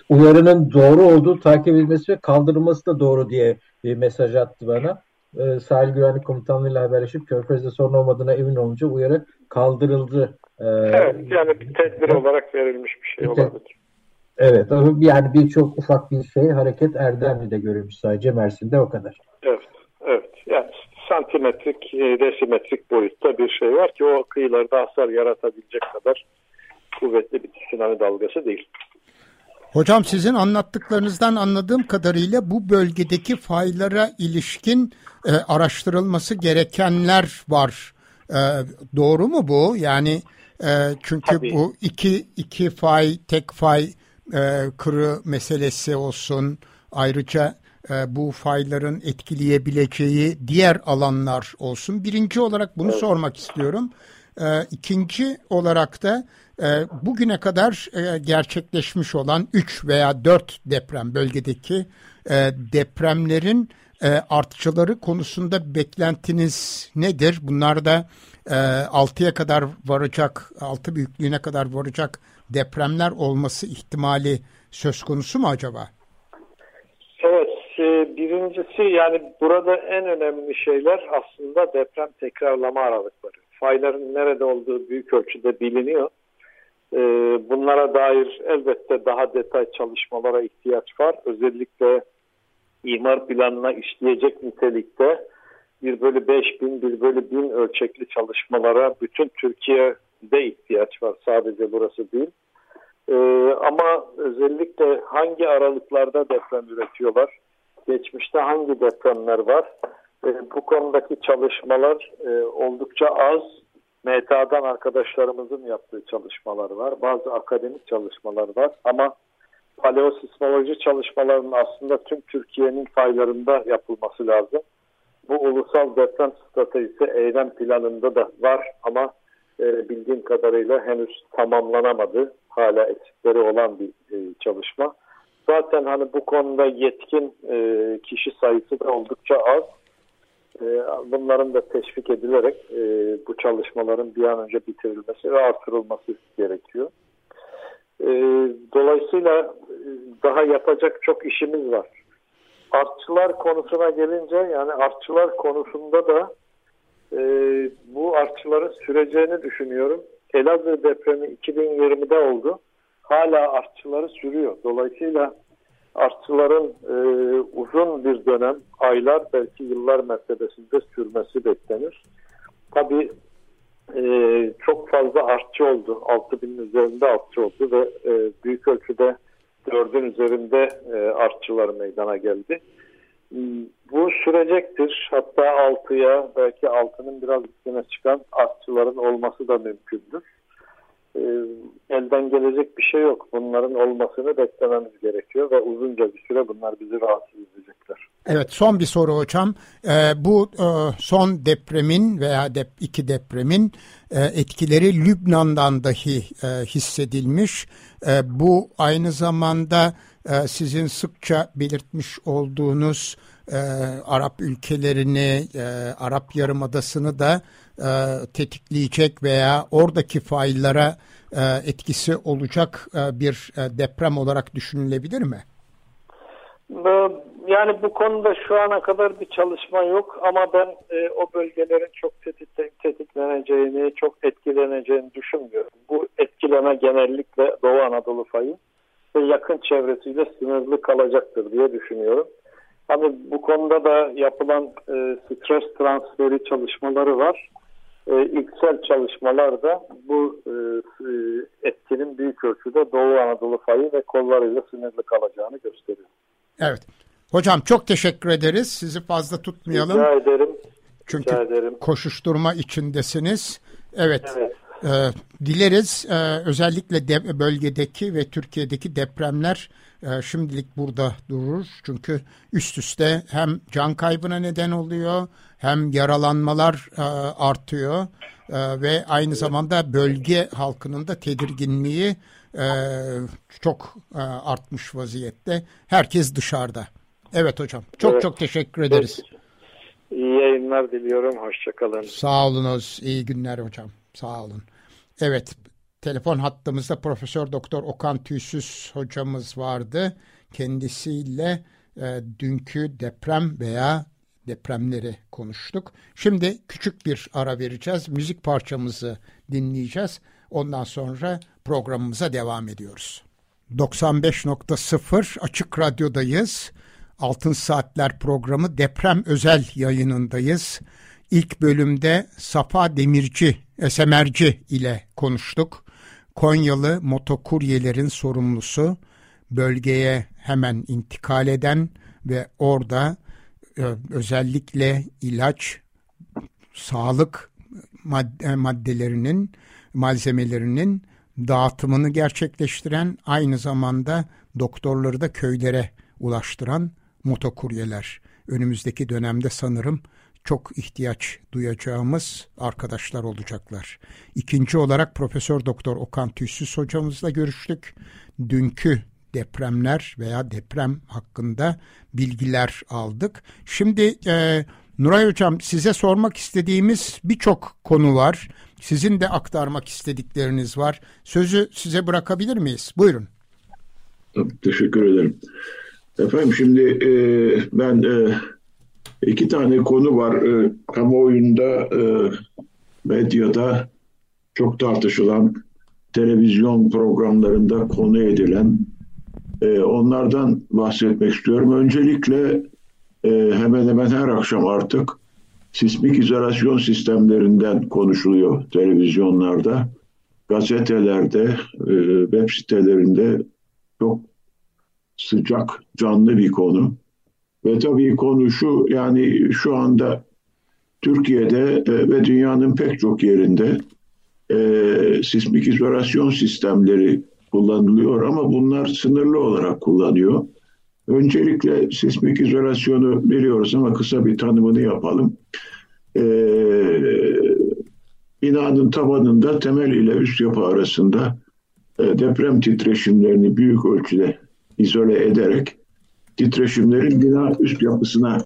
Speaker 4: uyarının doğru olduğu takip edilmesi ve kaldırılması da doğru diye bir mesaj attı bana. E, Sahil Güvenlik Komutanlığı ile haberleşip Körfez'de sorun olmadığına emin olunca uyarı kaldırıldı.
Speaker 7: E, evet yani bir tedbir olarak verilmiş bir şey olabilir.
Speaker 4: Evet yani birçok ufak bir şey hareket Erdemli'de görülmüş sadece Mersin'de o kadar.
Speaker 7: Evet, evet. Yani santimetrik, e, desimetrik boyutta bir şey var ki o kıyılarda hasar yaratabilecek kadar kuvvetli bir tsunami dalgası değil.
Speaker 2: Hocam sizin anlattıklarınızdan anladığım kadarıyla bu bölgedeki faylara ilişkin e, araştırılması gerekenler var. E, doğru mu bu? Yani e, çünkü Tabii. bu iki iki fay, tek fay e, kırı meselesi olsun. Ayrıca e, bu fayların etkileyebileceği diğer alanlar olsun. Birinci olarak bunu sormak istiyorum. E, ikinci olarak da e, bugüne kadar e, gerçekleşmiş olan 3 veya 4 deprem bölgedeki e, depremlerin e, artçıları konusunda beklentiniz nedir? Bunlar da e, 6'ya kadar varacak, 6 büyüklüğüne kadar varacak depremler olması ihtimali söz konusu mu acaba?
Speaker 7: Evet, e, birincisi yani burada en önemli şeyler aslında deprem tekrarlama aralıkları. Fayların nerede olduğu büyük ölçüde biliniyor. E, bunlara dair elbette daha detay çalışmalara ihtiyaç var. Özellikle imar planına işleyecek nitelikte bir bölü 5 bin, bir bölü 1000 ölçekli çalışmalara bütün Türkiye'de ihtiyaç var. Sadece burası değil. Ee, ama özellikle hangi aralıklarda deprem üretiyorlar? Geçmişte hangi depremler var? Ee, bu konudaki çalışmalar e, oldukça az. MTA'dan arkadaşlarımızın yaptığı çalışmalar var. Bazı akademik çalışmalar var. Ama paleosismoloji çalışmalarının aslında tüm Türkiye'nin faylarında yapılması lazım. Bu ulusal deprem stratejisi eylem planında da var ama e, bildiğim kadarıyla henüz tamamlanamadı. Hala eksikleri olan bir e, çalışma. Zaten hani bu konuda yetkin e, kişi sayısı da oldukça az. E, bunların da teşvik edilerek e, bu çalışmaların bir an önce bitirilmesi ve artırılması gerekiyor. E, dolayısıyla e, daha yapacak çok işimiz var. Artçılar konusuna gelince yani artçılar konusunda da e, bu artçıların süreceğini düşünüyorum. Elazığ depremi 2020'de oldu. Hala artçıları sürüyor. Dolayısıyla artçıların e, uzun bir dönem, aylar belki yıllar mertebesinde sürmesi beklenir. Tabii e, çok fazla artçı oldu. 6000'in üzerinde artçı oldu ve e, büyük ölçüde 4'ün üzerinde e, artçılar meydana geldi. Bu sürecektir. Hatta 6'ya belki 6'nın biraz üstüne çıkan artçıların olması da mümkündür. E, elden gelecek bir şey yok. Bunların olmasını beklememiz gerekiyor ve uzunca bir süre bunlar bizi rahatsız edecekler.
Speaker 2: Evet son bir soru hocam. Ee, bu e, son depremin veya dep iki depremin e, etkileri Lübnan'dan dahi e, hissedilmiş. E, bu aynı zamanda e, sizin sıkça belirtmiş olduğunuz e, Arap ülkelerini, e, Arap Yarımadası'nı da e, tetikleyecek veya oradaki faillara e, etkisi olacak e, bir e, deprem olarak düşünülebilir mi?
Speaker 7: Yani bu konuda şu ana kadar bir çalışma yok ama ben e, o bölgelerin çok tetik, tetikleneceğini, çok etkileneceğini düşünmüyorum. Bu etkileme genellikle Doğu Anadolu fayı ve yakın çevresiyle sınırlı kalacaktır diye düşünüyorum. Hani bu konuda da yapılan e, stres transferi çalışmaları var. E, ilksel çalışmalarda bu e, e, etkinin büyük ölçüde Doğu Anadolu fayı ve kollarıyla sınırlı kalacağını gösteriyor.
Speaker 2: Evet. Hocam çok teşekkür ederiz. Sizi fazla tutmayalım.
Speaker 7: Rica ederim.
Speaker 2: Çünkü
Speaker 7: Rica ederim.
Speaker 2: koşuşturma içindesiniz. Evet.
Speaker 7: Evet.
Speaker 2: E, dileriz e, özellikle de, bölgedeki ve Türkiye'deki depremler e, şimdilik burada durur. Çünkü üst üste hem can kaybına neden oluyor hem yaralanmalar e, artıyor e, ve aynı zamanda bölge halkının da tedirginliği e, çok e, artmış vaziyette. Herkes dışarıda. Evet hocam. Çok
Speaker 7: Evet.
Speaker 2: çok teşekkür ederiz.
Speaker 7: İyi yayınlar diliyorum. Hoşçakalın.
Speaker 2: Sağ olunuz. İyi günler hocam. Sağ olun. Evet, telefon hattımızda Profesör Doktor Okan Tüysüz hocamız vardı. Kendisiyle e, dünkü deprem veya depremleri konuştuk. Şimdi küçük bir ara vereceğiz. Müzik parçamızı dinleyeceğiz. Ondan sonra programımıza devam ediyoruz. 95.0 Açık Radyo'dayız. Altın Saatler programı deprem özel yayınındayız. İlk bölümde Safa Demirci, Esemerci ile konuştuk. Konyalı motokuryelerin sorumlusu, bölgeye hemen intikal eden ve orada e, özellikle ilaç, sağlık madde, maddelerinin, malzemelerinin dağıtımını gerçekleştiren, aynı zamanda doktorları da köylere ulaştıran motokuryeler. Önümüzdeki dönemde sanırım çok ihtiyaç duyacağımız arkadaşlar olacaklar. İkinci olarak Profesör Doktor Okan Tüysüz hocamızla görüştük. Dünkü depremler veya deprem hakkında bilgiler aldık. Şimdi e, Nuray Hocam size sormak istediğimiz birçok konu var. Sizin de aktarmak istedikleriniz var. Sözü size bırakabilir miyiz? Buyurun.
Speaker 8: Teşekkür ederim. Efendim şimdi e, ben e, iki tane konu var. E, kamuoyunda, e, medyada çok tartışılan, televizyon programlarında konu edilen e, onlardan bahsetmek istiyorum. Öncelikle e, hemen hemen her akşam artık sismik izolasyon sistemlerinden konuşuluyor televizyonlarda, gazetelerde, e, web sitelerinde çok sıcak, canlı bir konu. Ve tabii konu şu, yani şu anda Türkiye'de e, ve dünyanın pek çok yerinde e, sismik izolasyon sistemleri kullanılıyor ama bunlar sınırlı olarak kullanıyor. Öncelikle sismik izolasyonu biliyoruz ama kısa bir tanımını yapalım. Ee, binanın tabanında temel ile üst yapı arasında e, deprem titreşimlerini büyük ölçüde izole ederek titreşimlerin bina üst yapısına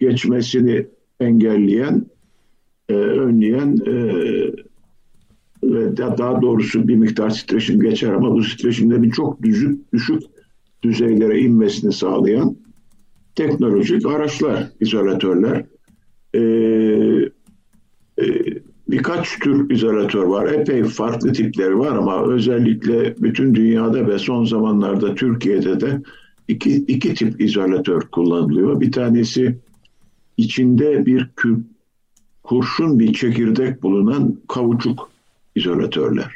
Speaker 8: geçmesini engelleyen, e, önleyen e, ve daha doğrusu bir miktar titreşim geçer ama bu titreşimlerin çok düşük, düşük düzeylere inmesini sağlayan teknolojik araçlar, izolatörler. Ee, e, birkaç tür izolatör var. Epey farklı tipleri var ama özellikle bütün dünyada ve son zamanlarda Türkiye'de de iki, iki tip izolatör kullanılıyor. Bir tanesi içinde bir küp, kurşun bir çekirdek bulunan kavuçuk izolatörler.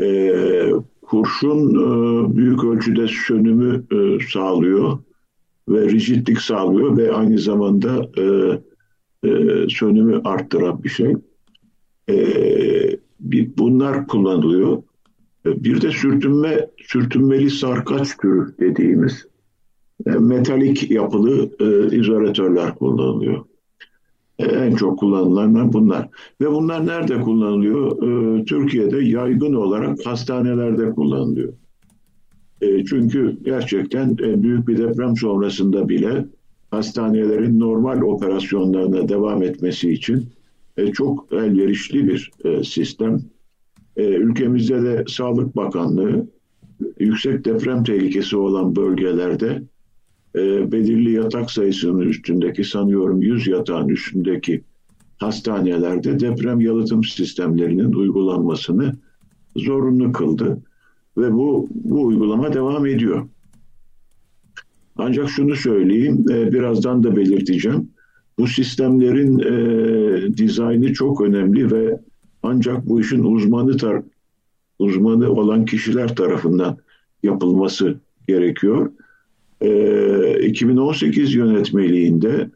Speaker 8: Ee, kurşun e, büyük ölçüde sönümü e, sağlıyor ve rigidlik sağlıyor ve aynı zamanda e, e, sönümü arttıran bir şey. E, bir, bunlar kullanılıyor. E, bir de sürtünme, sürtünmeli sarkaç türü dediğimiz e, metalik yapılı e, izolatörler kullanılıyor. E, en çok kullanılanlar bunlar. Ve bunlar nerede kullanılıyor? E, Türkiye'de yaygın olarak hastanelerde kullanılıyor. E, çünkü gerçekten büyük bir deprem sonrasında bile hastanelerin normal operasyonlarına devam etmesi için çok elverişli bir sistem. Ülkemizde de Sağlık Bakanlığı yüksek deprem tehlikesi olan bölgelerde e, belirli yatak sayısının üstündeki sanıyorum 100 yatağın üstündeki hastanelerde deprem yalıtım sistemlerinin uygulanmasını zorunlu kıldı ve bu bu uygulama devam ediyor. Ancak şunu söyleyeyim, e, birazdan da belirteceğim. Bu sistemlerin e, dizaynı çok önemli ve ancak bu işin uzmanı tar uzmanı olan kişiler tarafından yapılması gerekiyor. 2018 ee, yönetmeliğinde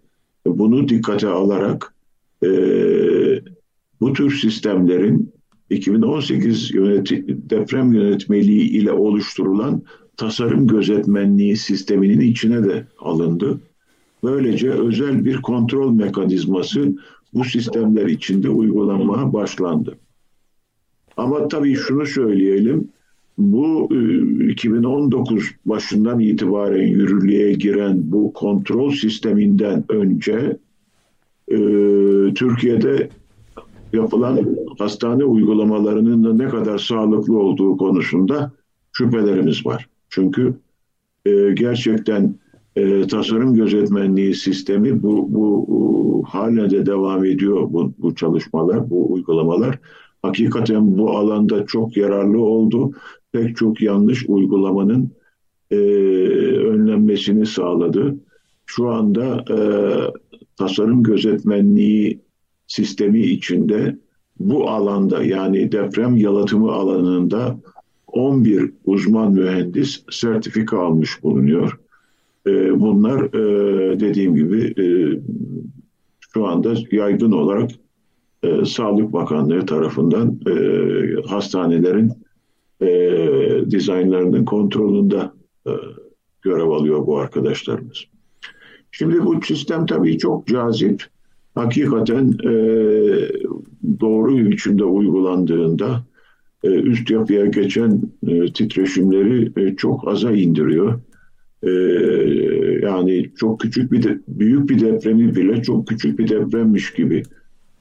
Speaker 8: bunu dikkate alarak e, bu tür sistemlerin 2018 yöneti, deprem yönetmeliği ile oluşturulan tasarım gözetmenliği sisteminin içine de alındı. Böylece özel bir kontrol mekanizması bu sistemler içinde uygulanmaya başlandı. Ama tabii şunu söyleyelim, bu 2019 e, başından itibaren yürürlüğe giren bu kontrol sisteminden önce e, Türkiye'de yapılan hastane uygulamalarının da ne kadar sağlıklı olduğu konusunda şüphelerimiz var. Çünkü e, gerçekten e, tasarım gözetmenliği sistemi bu, bu, hale de devam ediyor bu, bu çalışmalar, bu uygulamalar. Hakikaten bu alanda çok yararlı oldu pek çok yanlış uygulamanın e, önlenmesini sağladı. Şu anda e, tasarım gözetmenliği sistemi içinde bu alanda yani deprem yalıtımı alanında 11 uzman mühendis sertifika almış bulunuyor. E, bunlar e, dediğim gibi e, şu anda yaygın olarak e, Sağlık Bakanlığı tarafından e, hastanelerin dizaynlarının kontrolünde görev alıyor bu arkadaşlarımız. Şimdi bu sistem tabii çok cazip. Hakikaten e, doğru biçimde uygulandığında e, üst yapıya geçen e, titreşimleri e, çok aza indiriyor. E, yani çok küçük bir de, büyük bir depremi bile çok küçük bir depremmiş gibi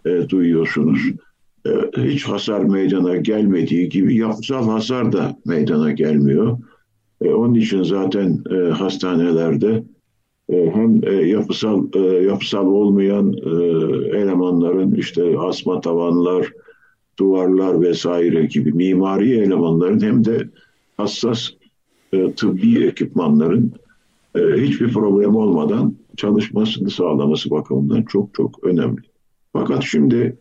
Speaker 8: e, duyuyorsunuz. E, hiç hasar meydana gelmediği gibi yapısal hasar da meydana gelmiyor. E, onun için zaten e, hastanelerde e, hem e, yapısal e, yapısal olmayan e, elemanların işte asma tavanlar, duvarlar vesaire gibi mimari elemanların hem de hassas e, tıbbi ekipmanların e, hiçbir problem olmadan çalışmasını sağlaması bakımından çok çok önemli. Fakat şimdi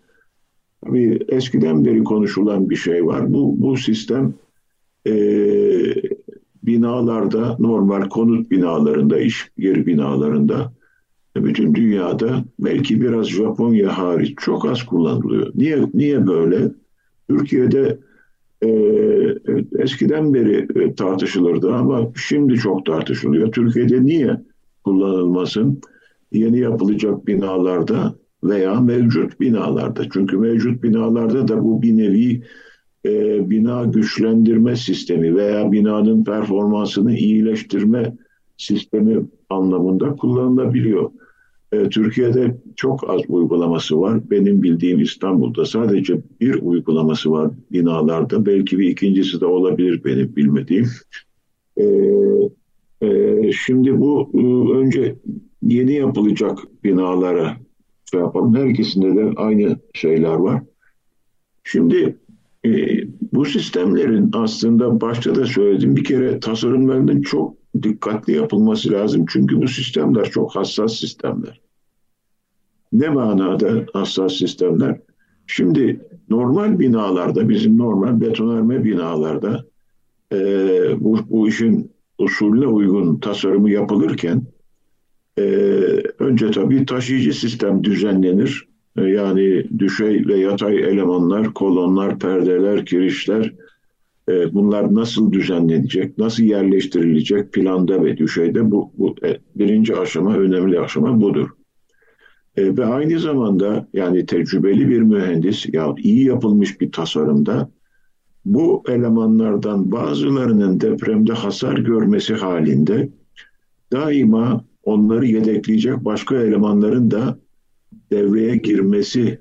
Speaker 8: Tabii eskiden beri konuşulan bir şey var. Bu, bu sistem e, binalarda, normal konut binalarında, iş yeri binalarında bütün dünyada belki biraz Japonya hariç çok az kullanılıyor. Niye niye böyle? Türkiye'de e, eskiden beri tartışılırdı ama şimdi çok tartışılıyor. Türkiye'de niye kullanılmasın? Yeni yapılacak binalarda veya mevcut binalarda. Çünkü mevcut binalarda da bu bir nevi e, bina güçlendirme sistemi veya binanın performansını iyileştirme sistemi anlamında kullanılabiliyor. E, Türkiye'de çok az uygulaması var. Benim bildiğim İstanbul'da sadece bir uygulaması var binalarda. Belki bir ikincisi de olabilir benim bilmediğim. E, e, şimdi bu önce yeni yapılacak binalara şey yapalım. Her ikisinde de aynı şeyler var. Şimdi bu sistemlerin aslında başta da söyledim bir kere tasarımlarının çok dikkatli yapılması lazım. Çünkü bu sistemler çok hassas sistemler. Ne manada hassas sistemler? Şimdi normal binalarda, bizim normal betonarme binalarda e, bu, bu işin usulüne uygun tasarımı yapılırken e, önce tabii taşıyıcı sistem düzenlenir. E, yani düşey ve yatay elemanlar, kolonlar, perdeler, kirişler e, bunlar nasıl düzenlenecek, nasıl yerleştirilecek planda ve düşeyde bu, bu e, birinci aşama, önemli aşama budur. E, ve aynı zamanda yani tecrübeli bir mühendis ya iyi yapılmış bir tasarımda bu elemanlardan bazılarının depremde hasar görmesi halinde daima onları yedekleyecek başka elemanların da devreye girmesi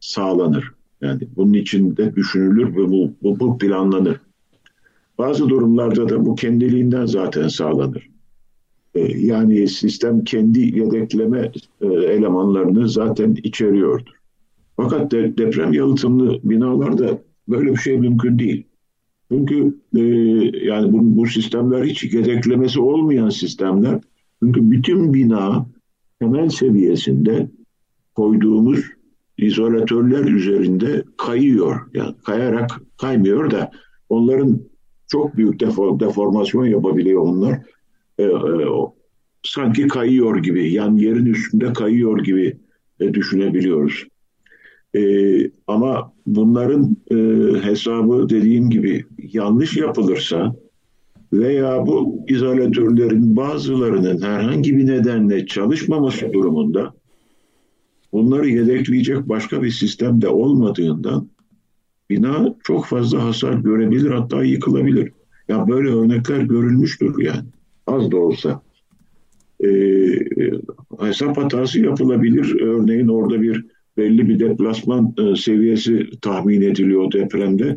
Speaker 8: sağlanır. Yani bunun için de düşünülür ve bu, bu, bu planlanır. Bazı durumlarda da bu kendiliğinden zaten sağlanır. Ee, yani sistem kendi yedekleme e, elemanlarını zaten içeriyordur. Fakat de, deprem yalıtımlı binalarda böyle bir şey mümkün değil. Çünkü e, yani bu, bu sistemler hiç yedeklemesi olmayan sistemler. Çünkü bütün bina temel seviyesinde koyduğumuz izolatörler üzerinde kayıyor. Yani kayarak kaymıyor da onların çok büyük deformasyon yapabiliyor onlar. Ee, e, sanki kayıyor gibi, yani yerin üstünde kayıyor gibi e, düşünebiliyoruz. E, ama bunların e, hesabı dediğim gibi yanlış yapılırsa veya bu izolatörlerin bazılarının herhangi bir nedenle çalışmaması durumunda bunları yedekleyecek başka bir sistem de olmadığından bina çok fazla hasar görebilir hatta yıkılabilir. Ya böyle örnekler görülmüştür yani az da olsa. E, hesap hatası yapılabilir. Örneğin orada bir belli bir deplasman e, seviyesi tahmin ediliyor depremde.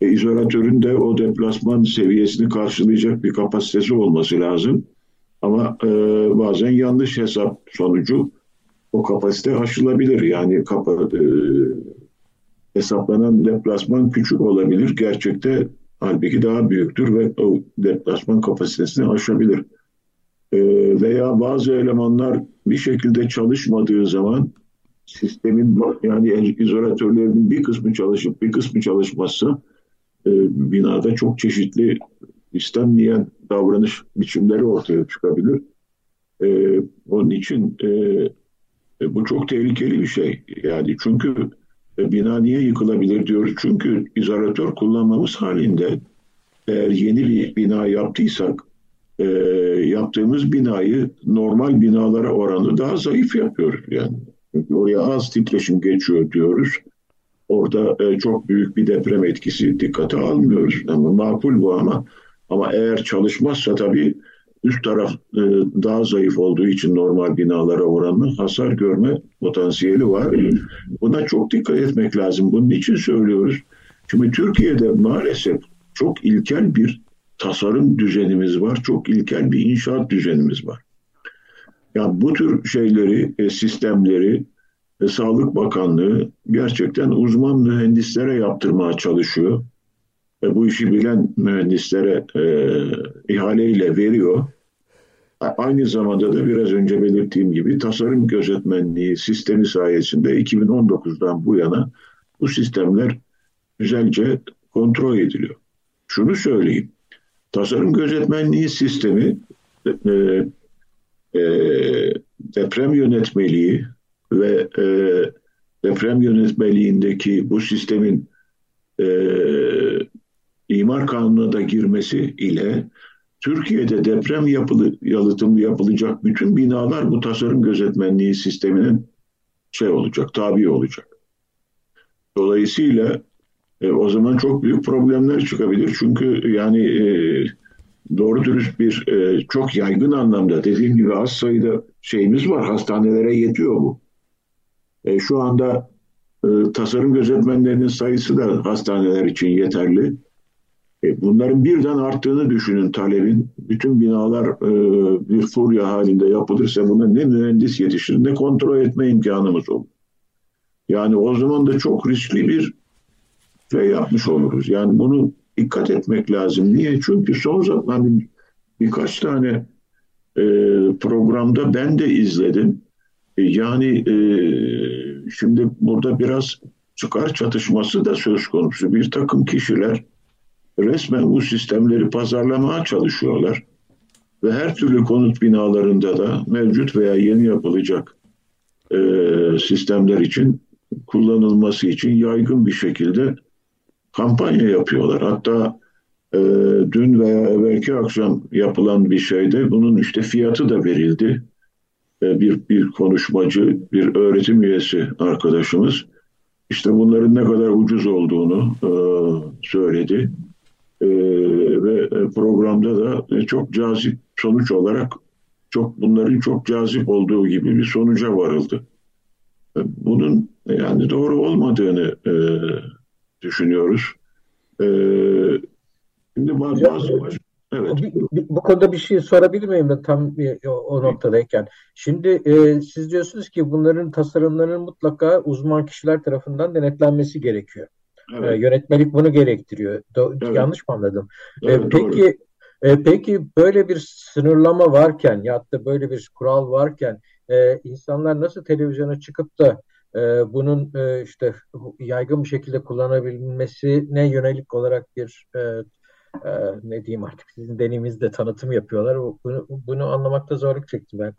Speaker 8: E, izolatörün de o deplasman seviyesini karşılayacak bir kapasitesi olması lazım. Ama e, bazen yanlış hesap sonucu o kapasite aşılabilir. Yani kapa, e, hesaplanan deplasman küçük olabilir. Gerçekte halbuki daha büyüktür ve o deplasman kapasitesini aşabilir. E, veya bazı elemanlar bir şekilde çalışmadığı zaman sistemin yani izolatörlerinin bir kısmı çalışıp bir kısmı çalışmazsa e, binada çok çeşitli istenmeyen davranış biçimleri ortaya çıkabilir. E, onun için e, e, bu çok tehlikeli bir şey. Yani çünkü e, bina niye yıkılabilir diyoruz. Çünkü izolatör kullanmamız halinde eğer yeni bir bina yaptıysak e, yaptığımız binayı normal binalara oranı daha zayıf yapıyoruz yani. Çünkü oraya az titreşim geçiyor diyoruz. Orada e, çok büyük bir deprem etkisi dikkate almıyoruz. Ama makul bu ama ama eğer çalışmazsa tabii üst taraf e, daha zayıf olduğu için normal binalara oranla hasar görme potansiyeli var. Buna çok dikkat etmek lazım. Bunun için söylüyoruz. Şimdi Türkiye'de maalesef çok ilkel bir tasarım düzenimiz var. Çok ilkel bir inşaat düzenimiz var. Yani bu tür şeyleri, e, sistemleri e, Sağlık Bakanlığı gerçekten uzman mühendislere yaptırmaya çalışıyor ve bu işi bilen mühendislere e, ihaleyle veriyor. Aynı zamanda da biraz önce belirttiğim gibi tasarım gözetmenliği sistemi sayesinde 2019'dan bu yana bu sistemler güzelce kontrol ediliyor. Şunu söyleyeyim. Tasarım gözetmenliği sistemi e, e, deprem yönetmeliği ve e, deprem yönetmeliğindeki bu sistemin e, imar kanununa da girmesi ile Türkiye'de deprem yapılı, yalıtımı yapılacak bütün binalar bu tasarım gözetmenliği sisteminin şey olacak, tabi olacak. Dolayısıyla e, o zaman çok büyük problemler çıkabilir. Çünkü yani e, doğru dürüst bir e, çok yaygın anlamda dediğim gibi az sayıda şeyimiz var. Hastanelere yetiyor bu. E, şu anda e, tasarım gözetmenlerinin sayısı da hastaneler için yeterli. E, bunların birden arttığını düşünün talebin. Bütün binalar e, bir furya halinde yapılırsa buna ne mühendis yetişir ne kontrol etme imkanımız olur. Yani o zaman da çok riskli bir şey yapmış oluruz. Yani bunu dikkat etmek lazım. Niye? Çünkü son zaman hani birkaç tane e, programda ben de izledim. Yani şimdi burada biraz çıkar çatışması da söz konusu. Bir takım kişiler resmen bu sistemleri pazarlamaya çalışıyorlar. Ve her türlü konut binalarında da mevcut veya yeni yapılacak e, sistemler için kullanılması için yaygın bir şekilde kampanya yapıyorlar. Hatta e, dün veya evvelki akşam yapılan bir şeyde bunun işte fiyatı da verildi. E, bir, bir konuşmacı, bir öğretim üyesi arkadaşımız işte bunların ne kadar ucuz olduğunu e, söyledi. E, ve programda da çok cazip sonuç olarak çok bunların çok cazip olduğu gibi bir sonuca varıldı. E, bunun yani doğru olmadığını e, düşünüyoruz. E,
Speaker 4: şimdi bazı, bazı Evet. Bu, bu konuda bir şey sorabilir miyim de tam o, o noktadayken? Şimdi e, siz diyorsunuz ki bunların tasarımlarının mutlaka uzman kişiler tarafından denetlenmesi gerekiyor. Evet. E, yönetmelik bunu gerektiriyor. Do, evet. Yanlış mı anladım? Evet, e, peki e, peki böyle bir sınırlama varken ya da böyle bir kural varken e, insanlar nasıl televizyona çıkıp da e, bunun e, işte yaygın bir şekilde kullanabilmesine yönelik olarak bir e, e, ne diyeyim artık sizin deneyiminizde tanıtım yapıyorlar. Bunu, bunu anlamakta zorluk çektim ben.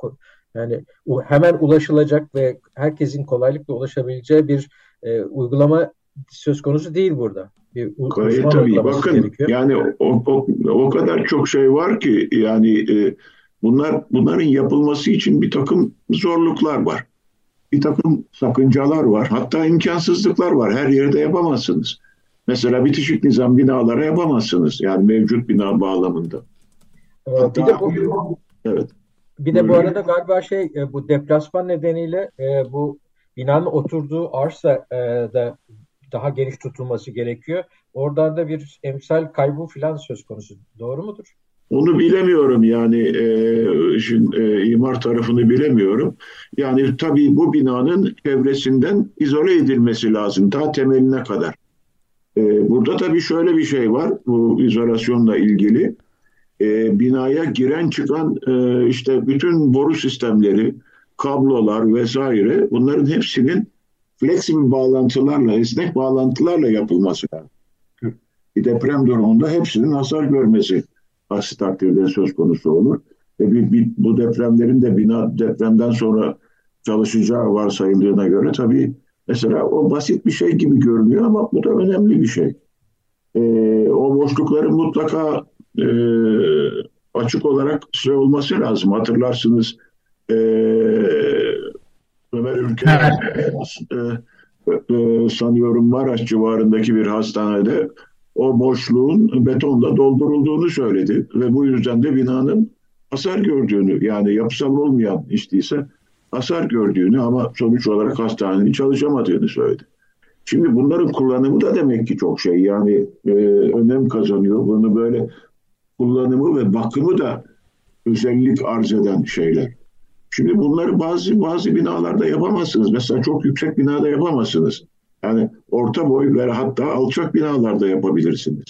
Speaker 4: Yani hemen ulaşılacak ve herkesin kolaylıkla ulaşabileceği bir e, uygulama söz konusu değil burada.
Speaker 8: Bir Gayet tabii. Bakın gerekiyor. yani o, o, o kadar çok şey var ki yani e, bunlar bunların yapılması için bir takım zorluklar var bir takım sakıncalar var. Hatta imkansızlıklar var. Her yerde yapamazsınız. Mesela bitişik nizam binalara yapamazsınız. Yani mevcut bina bağlamında.
Speaker 4: Ee, Hatta, bir de bu, evet. Bir de bu arada galiba şey e, bu deplasman nedeniyle e, bu binanın oturduğu arsa e, da daha geniş tutulması gerekiyor. Oradan da bir emsal kaybı falan söz konusu. Doğru mudur?
Speaker 8: Onu bilemiyorum yani e, işin e, imar tarafını bilemiyorum. Yani tabii bu binanın çevresinden izole edilmesi lazım ta temeline kadar. E, burada tabii şöyle bir şey var bu izolasyonla ilgili. E, binaya giren çıkan e, işte bütün boru sistemleri, kablolar vesaire bunların hepsinin flexible bağlantılarla, esnek bağlantılarla yapılması lazım. Bir deprem durumunda hepsinin hasar görmesi aksi takdirde söz konusu olur. Ve bir, bir, bu depremlerin de bina depremden sonra çalışacağı varsayıldığına göre tabii mesela o basit bir şey gibi görünüyor ama bu da önemli bir şey. Ee, o boşlukların mutlaka e, açık olarak şey olması lazım. Hatırlarsınız e, Ömer Ülke e, e, sanıyorum Maraş civarındaki bir hastanede o boşluğun betonla doldurulduğunu söyledi ve bu yüzden de binanın hasar gördüğünü yani yapısal olmayan işteyse hasar gördüğünü ama sonuç olarak hastanenin çalışamadığını söyledi. Şimdi bunların kullanımı da demek ki çok şey yani e, önem kazanıyor. Bunu böyle kullanımı ve bakımı da özellik arz eden şeyler. Şimdi bunları bazı bazı binalarda yapamazsınız. Mesela çok yüksek binada yapamazsınız. Yani orta boy ve hatta alçak binalarda yapabilirsiniz.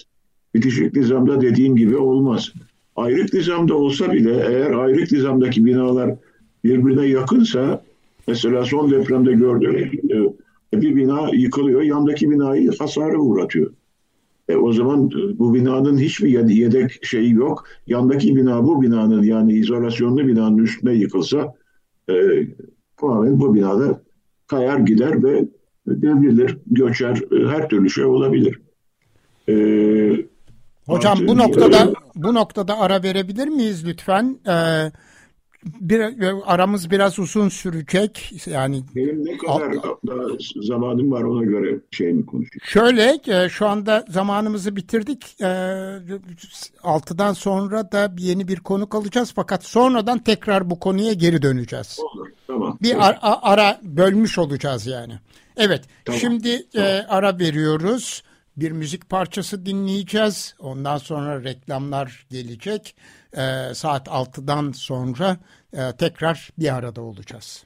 Speaker 8: Bitişik nizamda dediğim gibi olmaz. Ayrık nizamda olsa bile eğer ayrık nizamdaki binalar birbirine yakınsa mesela son depremde gördüğüm e, bir bina yıkılıyor, yandaki binayı hasarı uğratıyor. E, o zaman e, bu binanın hiçbir yedek şeyi yok. Yandaki bina bu binanın yani izolasyonlu binanın üstüne yıkılsa e, tamamen bu binada kayar gider ve devrilir, göçer, e, her türlü şey olabilir.
Speaker 2: Ee, Hocam bu noktada bu noktada ara verebilir miyiz lütfen? Ee, bir, aramız biraz uzun sürecek. Yani
Speaker 8: benim ne kadar alt, daha zamanım var ona göre şey mi konuşayım?
Speaker 2: Şöyle e, şu anda zamanımızı bitirdik. E, altıdan sonra da yeni bir konuk alacağız fakat sonradan tekrar bu konuya geri döneceğiz.
Speaker 8: Olur. Tamam.
Speaker 2: Bir ara, ara bölmüş olacağız yani. Evet. Tamam. Şimdi e, tamam. E, ara veriyoruz. Bir müzik parçası dinleyeceğiz. Ondan sonra reklamlar gelecek. E, saat 6'dan sonra e, tekrar bir arada olacağız.